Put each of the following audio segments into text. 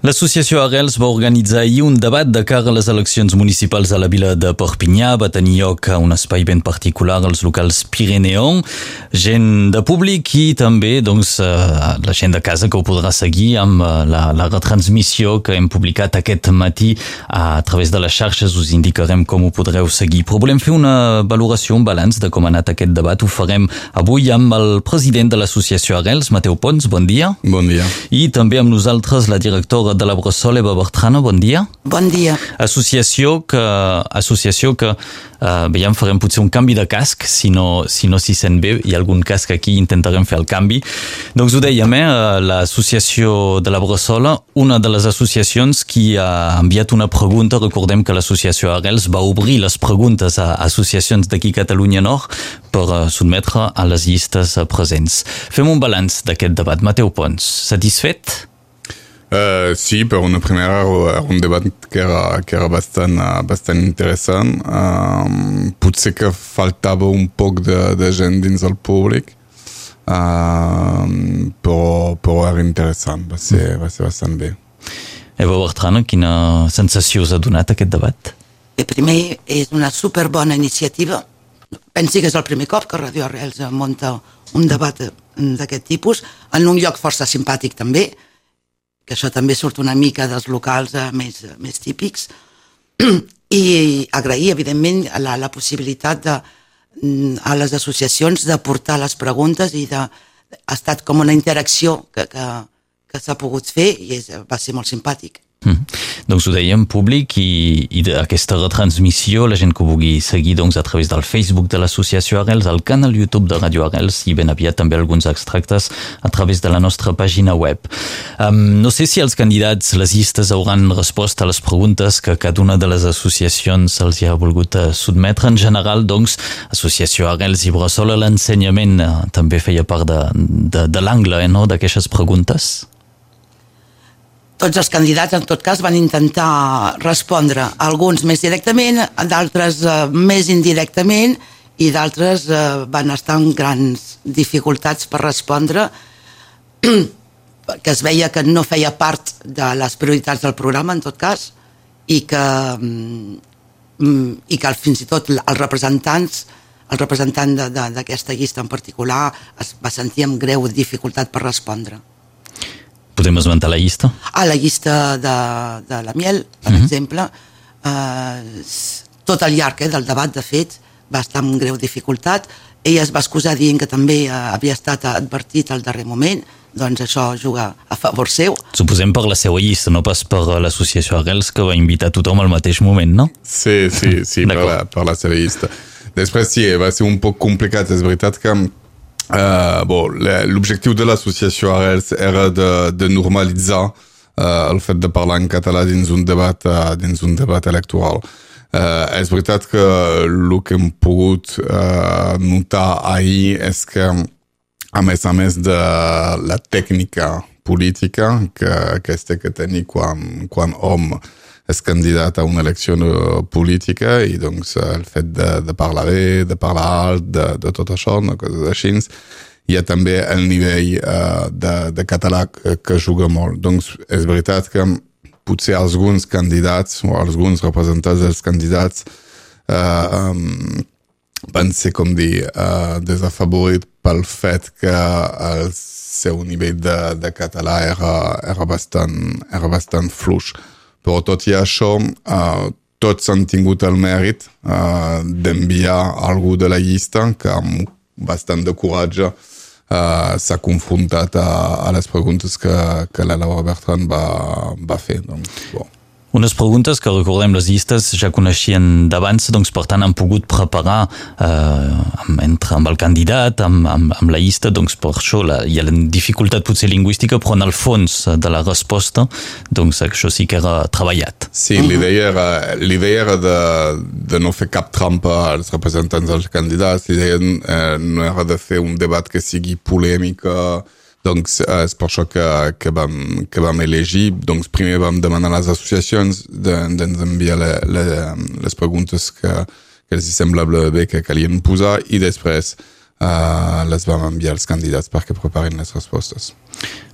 L'associació Arrels va organitzar ahir un debat de cara a les eleccions municipals a la vila de Perpinyà. Va tenir lloc a un espai ben particular als locals Pireneon. Gent de públic i també doncs, eh, la gent de casa que ho podrà seguir amb eh, la, la retransmissió que hem publicat aquest matí a través de les xarxes. Us indicarem com ho podreu seguir. Però volem fer una valoració, un balanç de com ha anat aquest debat. Ho farem avui amb el president de l'associació Arrels, Mateu Pons. Bon dia. Bon dia. I també amb nosaltres la directora de la Bressol, Eva Bertrana, bon dia. Bon dia. Associació que, associació que eh, veiem, farem potser un canvi de casc, si no si no s'hi sent bé, hi ha algun casc aquí, intentarem fer el canvi. Doncs ho dèiem, eh, l'associació de la Bressola, una de les associacions qui ha enviat una pregunta, recordem que l'associació Arrels va obrir les preguntes a associacions d'aquí Catalunya Nord per eh, sotmetre a les llistes presents. Fem un balanç d'aquest debat. Mateu Pons, satisfet? Uh, sí, per una primera era un debat que era, que era bastant, uh, bastant interessant. Uh, potser que faltava un poc de, de gent dins el públic, uh, però, però era interessant, va ser, va ser bastant bé. Eva Bertrana, quina sensació us ha donat aquest debat? Bé, primer, és una superbona iniciativa. Pensi que és el primer cop que Radio Arrels munta un debat d'aquest tipus, en un lloc força simpàtic també, que això també surt una mica dels locals eh, més, més típics, i agrair, evidentment, la, la possibilitat de, mm, a les associacions de portar les preguntes i de, ha estat com una interacció que, que, que s'ha pogut fer i és, va ser molt simpàtic. Mm. Doncs ho dèiem públic i, i d'aquesta retransmissió la gent que ho vulgui seguir doncs, a través del Facebook de l'associació Arrels, al canal YouTube de Radio Arrels i ben aviat també alguns extractes a través de la nostra pàgina web. Um, no sé si els candidats, les llistes hauran respost a les preguntes que cada una de les associacions se'ls ha volgut uh, sotmetre. En general, doncs, Associació Arrels i Bressola, l'ensenyament uh, també feia part de, de, de l'angle eh, no? d'aquestes preguntes tots els candidats, en tot cas, van intentar respondre, alguns més directament, d'altres eh, més indirectament, i d'altres eh, van estar amb grans dificultats per respondre, que es veia que no feia part de les prioritats del programa, en tot cas, i que, mm, i que fins i tot els representants el representant d'aquesta llista en particular es va sentir amb greu dificultat per respondre. Podem esmentar la llista? A la llista de, de la Miel, per uh -huh. exemple, eh, tot el llarg eh, del debat, de fet, va estar amb greu dificultat. Ella es va excusar dient que també eh, havia estat advertit al darrer moment, doncs això juga a favor seu. Suposem per la seva llista, no pas per l'associació Arrels, que va invitar tothom al mateix moment, no? Sí, sí, sí, per la, per la seva llista. Després sí, va ser un poc complicat, és veritat que Uh, bon, l'objectiu de l'associació Arrels era de, de normalitzar uh, el fet de parlar en català dins un debat, uh, dins un debat electoral. Uh, és veritat que el que hem pogut uh, notar ahir és que, a més a més de la tècnica política que, que es té que tenir quan, quan hom és candidat a una elecció política i doncs el fet de, de parlar bé, de parlar alt, de, de tot això, no? coses així, hi ha també el nivell uh, de, de català que, que juga molt. Doncs és veritat que potser alguns candidats o alguns representants dels candidats uh, um, van ser, com dir, uh, desafavorit pel fet que el seu nivell de, de català era, era, bastant, era bastant fluix. Però tot i això, uh, tots han tingut el mèrit uh, d'enviar algú de la llista que amb bastant de coratge uh, s'ha confrontat a, a les preguntes que, que la Laura Bertran va, va fer. Doncs, bon. Unes preguntes que recordem les llistes ja coneixien d'abans, doncs per tant han pogut preparar eh, amb, entre, amb el candidat, amb, amb, amb la llista, doncs per això la, hi ha la dificultat potser lingüística, però en el fons de la resposta, doncs això sí que era treballat. Sí, l'idea era, l'idea era de, de no fer cap trampa als representants dels candidats, l'idea eh, no era de fer un debat que sigui polèmica, doncs eh, és per això que, que, vam, que vam elegir. Doncs primer vam demanar a les associacions d'ens de, enviar le, le, les preguntes que, que els semblava bé que calien posar i després uh, les vam enviar als candidats perquè preparin les respostes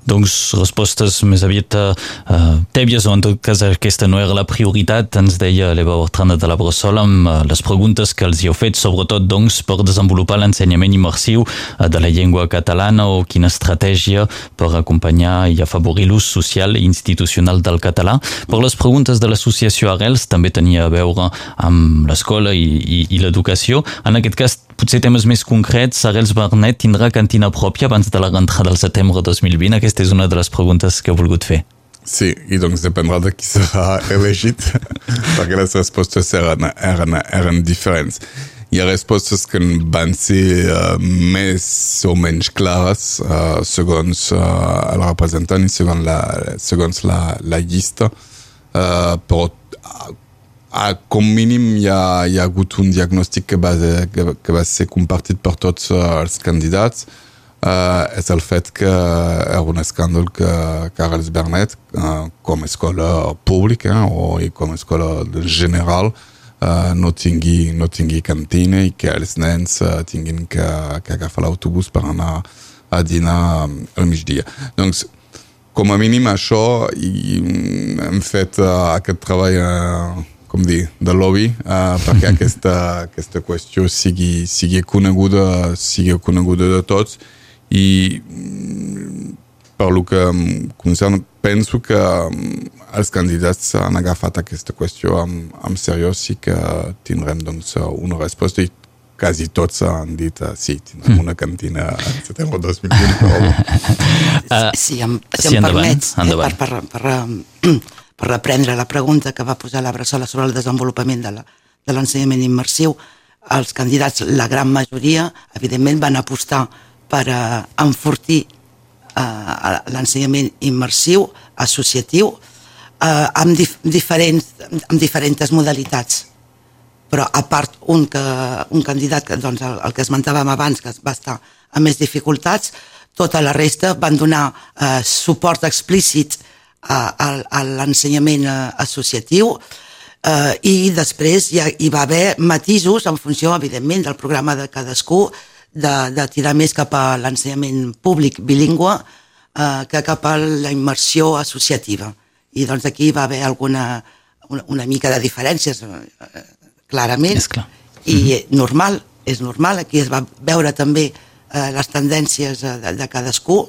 doncs respostes més aviat uh, tèbies o en tot cas aquesta no era la prioritat ens deia l'Eva Bertrana de la Bressola amb uh, les preguntes que els hi heu fet sobretot doncs per desenvolupar l'ensenyament immersiu uh, de la llengua catalana o quina estratègia per acompanyar i afavorir l'ús social i institucional del català. Per les preguntes de l'associació Arrels també tenia a veure amb l'escola i, i, i l'educació. En aquest cas potser temes més concrets Arrels Bernet tindrà cantina pròpia abans de la rentrada del setembre 2020 aquesta és una de les preguntes que he volgut fer. Sí, i doncs dependrà de qui serà elegit, perquè les respostes eren, eren, eren diferents. Hi ha respostes que van ser uh, més o menys clares uh, segons uh, el representant i segons la, segons la, la llista, uh, però uh, com mínim hi ha, hi ha hagut un diagnòstic que va, que, que va ser compartit per tots uh, els candidats, uh, és el fet que era un escàndol que Carles Bernet, uh, com a escola pública o i com a escola general, uh, no, tingui, no tingui cantina i que els nens uh, tinguin que, que agafar l'autobús per anar a dinar al migdia. Doncs, com a mínim això, i hem fet uh, aquest treball uh, com dir, de lobby uh, perquè aquesta, aquesta qüestió sigui, sigui coneguda sigui coneguda de tots. I per lo que em concerne penso que els candidats han agafat aquesta qüestió amb, amb seriós i que tindrem doncs, una resposta. I quasi tots han dit uh, sí, tindrem una cantina en setembre 2020 però... uh, si em, si sí, em endavant, permets endavant. Eh, per, per, per, per reprendre la pregunta que va posar la Bressola sobre el desenvolupament de l'ensenyament de immersiu els candidats, la gran majoria evidentment van apostar per uh, enfortir uh, l'ensenyament immersiu, associatiu, uh, amb, dif diferents, amb diferents modalitats. Però a part un, que, un candidat, que, doncs el, el que esmentàvem abans, que va estar amb més dificultats, tota la resta van donar uh, suport explícit a, a, a l'ensenyament uh, associatiu uh, i després hi, ha, hi va haver matisos en funció, evidentment, del programa de cadascú, de, de tirar més cap a l'ensenyament públic bilingüe eh, que cap a la immersió associativa. I doncs aquí va haver alguna una, una mica de diferències, eh, clarament, és clar. i mm -hmm. normal, és normal, aquí es va veure també eh, les tendències eh, de, de cadascú,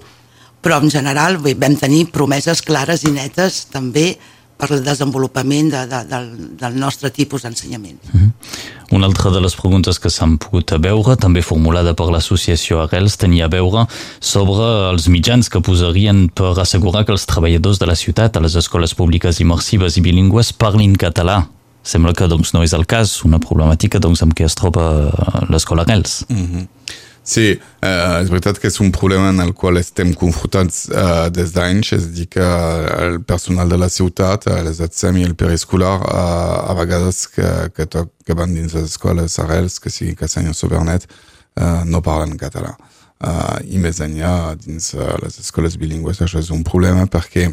però en general bé, vam tenir promeses clares i netes també per al desenvolupament de, de, del, del nostre tipus d'ensenyament. Mm -hmm. Una altra de les preguntes que s'han pogut veure, també formulada per l'associació Arrels, tenia a veure sobre els mitjans que posarien per assegurar que els treballadors de la ciutat a les escoles públiques immersives i bilingües parlin català. Sembla que doncs, no és el cas, una problemàtica doncs, amb què es troba l'escola Arrels. Mm -hmm. Sí, eh, és veritat que és un problema en el qual estem confrontats eh, des d'anys, és a dir que el personal de la ciutat, eh, les ATSEM i el periscolar, eh, a vegades que, que, to, que van dins les escoles arrels, que sigui Cassanyes o Bernet, eh, no parlen català. Eh, I més enllà, dins uh, les escoles bilingües, això és un problema perquè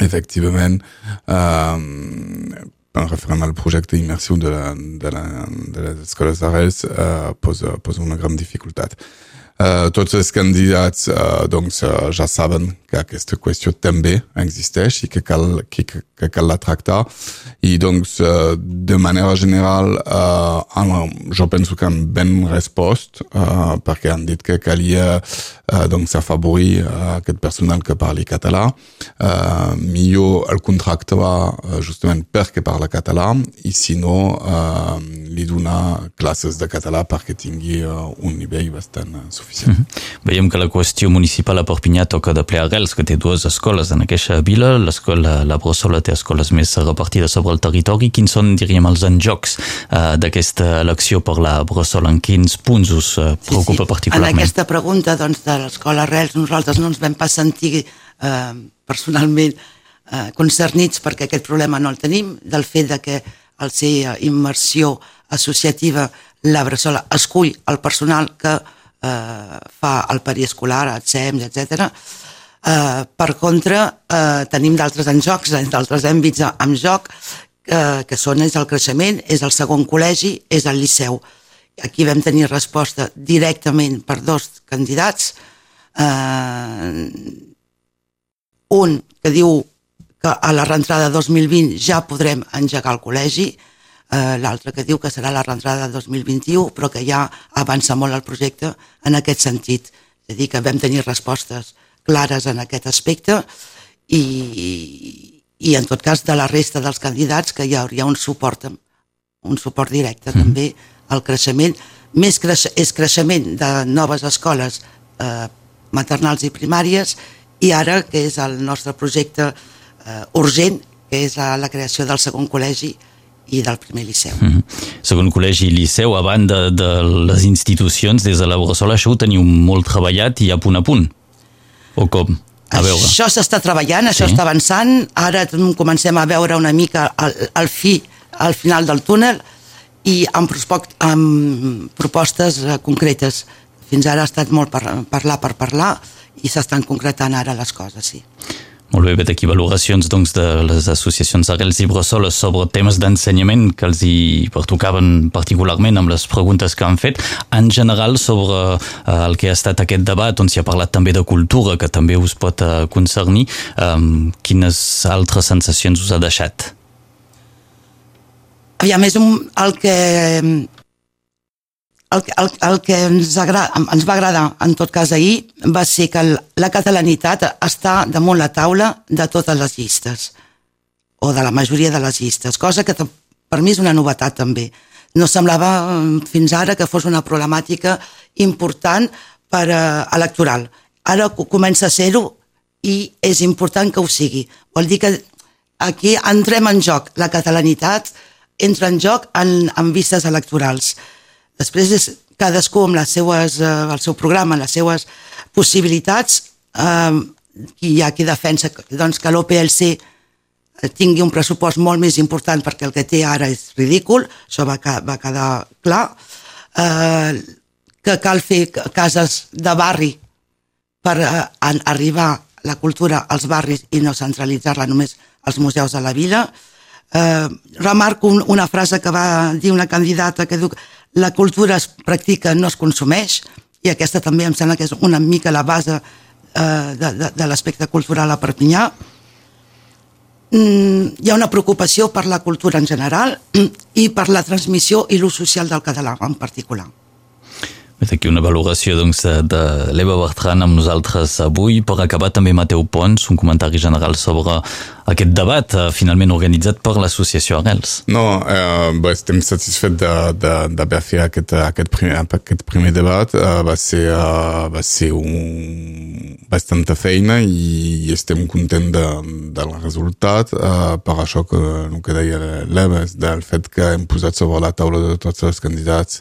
efectivament eh, referent al projecte immersiu de, la, de, la, de les escoles d'Arrels eh, posa, posa una gran dificultat. Uh, tots els candidats uh, doncs, uh, ja saben que aquesta qüestió també existeix i que cal, que, que cal la tractar. I doncs uh, de manera general uh, jo penso que han ben respost uh, perquè han dit que calia uh, doncs afavorir aquest personal que parli català. Uh, millor el uh, justament perquè parla català i si no uh, li donar classes de català perquè tingui un nivell bastant uh, suficient. Mm -hmm. Veiem que la qüestió municipal a Perpinyà toca de ple arrels, que té dues escoles en aquesta vila. L'escola La Brossola té escoles més repartides sobre el territori. Quins són, diríem, els enjocs uh, d'aquesta elecció per la Brossola? En quins punts us uh, preocupa sí, sí. particularment? En aquesta pregunta doncs, de l'escola Arrels nosaltres no ens vam pas sentir eh, personalment eh, concernits perquè aquest problema no el tenim, del fet de que al ser immersió associativa la Bressola escull el personal que eh, fa el periescolar, el SEMS, etc. Eh, per contra, eh, tenim d'altres en jocs, d'altres àmbits en joc, eh, que són és el creixement, és el segon col·legi, és el liceu. aquí vam tenir resposta directament per dos candidats, eh, un que diu que a la reentrada 2020 ja podrem engegar el col·legi, eh, l'altre que diu que serà la reentrada 2021, però que ja avança molt el projecte en aquest sentit. És a dir, que vam tenir respostes clares en aquest aspecte i, i en tot cas de la resta dels candidats que hi hauria un suport un suport directe mm. també al creixement més creix, és creixement de noves escoles eh, maternals i primàries i ara que és el nostre projecte eh, urgent que és la, la creació del segon col·legi i del primer liceu. Mm -hmm. Segon col·legi i liceu, a banda de les institucions, des de la Bressola, això ho teniu molt treballat i a punt a punt? O com? A veure. Això s'està treballant, això sí. està avançant, ara comencem a veure una mica el, el fi, al final del túnel, i amb, amb propostes eh, concretes. Fins ara ha estat molt per, parlar per parlar i s'estan concretant ara les coses, sí. Molt bé, vet aquí valoracions doncs, de les associacions Arrels i Bressoles sobre temes d'ensenyament que els hi pertocaven particularment amb les preguntes que han fet. En general, sobre eh, el que ha estat aquest debat, on s'hi ha parlat també de cultura, que també us pot eh, concernir, eh, quines altres sensacions us ha deixat? Aviam, és un, el que el, el, el que ens, agrada, ens va agradar en tot cas ahir va ser que la catalanitat està damunt la taula de totes les llistes o de la majoria de les llistes, cosa que per mi és una novetat també. No semblava mm, fins ara que fos una problemàtica important per uh, electoral. Ara comença a ser-ho i és important que ho sigui. Vol dir que aquí entrem en joc. La catalanitat entra en joc en, en vistes electorals. Després és cadascú amb les seues, eh, el seu programa, les seues possibilitats, eh, hi ha qui defensa doncs, que l'OPLC eh, tingui un pressupost molt més important perquè el que té ara és ridícul, això va, va quedar clar, eh, que cal fer cases de barri per eh, arribar la cultura als barris i no centralitzar-la només als museus de la vila. Eh, remarco un, una frase que va dir una candidata que diu la cultura es practica, no es consumeix, i aquesta també em sembla que és una mica la base eh, de, de, de l'aspecte cultural a Perpinyà. Mm, hi ha una preocupació per la cultura en general i per la transmissió i l'ús social del català en particular. Vet aquí una valoració doncs, de, de l'Eva Bertran amb nosaltres avui. Per acabar també Mateu Pons, un comentari general sobre aquest debat eh, finalment organitzat per l'associació Arrels. No, eh, bé, estem satisfets d'haver fet aquest, aquest, primer, aquest primer debat. Eh, va, ser, eh, va ser un, bastanta feina i, i estem contents de, del resultat. Eh, per això que el que deia l'Eva del fet que hem posat sobre la taula de tots els candidats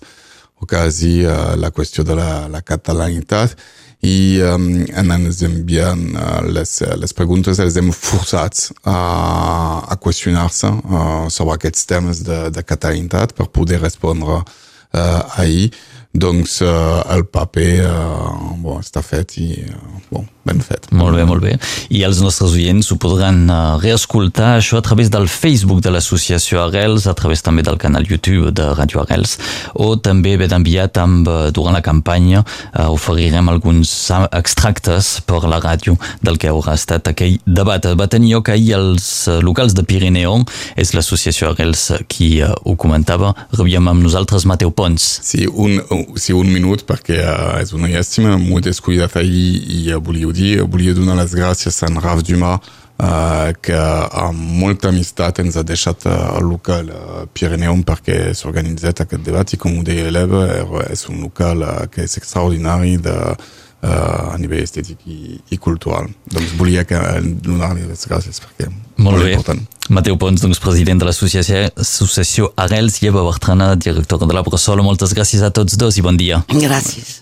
quasi uh, la qüestió de la, la catalanitat i um, en ens enviant uh, les, les preguntes els hem forçats a, a qüestionar-se uh, sobre aquests temes de, de catalanitat per poder respondre uh, ahir. Doncs uh, el paper uh, bon, està fet i uh, bon, ben fet. Molt bé, molt bé. I els nostres oients ho podran uh, reescoltar això a través del Facebook de l'associació Arrels, a través també del canal YouTube de Radio Arrels, o també ben enviat amb, uh, durant la campanya uh, oferirem alguns extractes per la ràdio del que haurà estat aquell debat. Va tenir lloc ahir als locals de Pirineo, és l'associació Arrels qui ho comentava. Rebíem amb nosaltres Mateu Pons. Sí, un, sí, un minut perquè és una llàstima, m'ho he descuidat ahir i uh, volia dir, volia donar les gràcies a en Raf Dumas, uh, que amb molta amistat ens ha deixat uh, el local uh, Pirineum perquè s'organitzat aquest debat i com ho deia l'Eva, és un local uh, que és extraordinari de, uh, a nivell estètic i, i cultural. Doncs volia que donar-li les gràcies perquè molt, molt bé. important. Mateu Pons, doncs, president de l'associació Arrels i Eva Bertrana, directora de la Bressola. Moltes gràcies a tots dos i bon dia. Gràcies.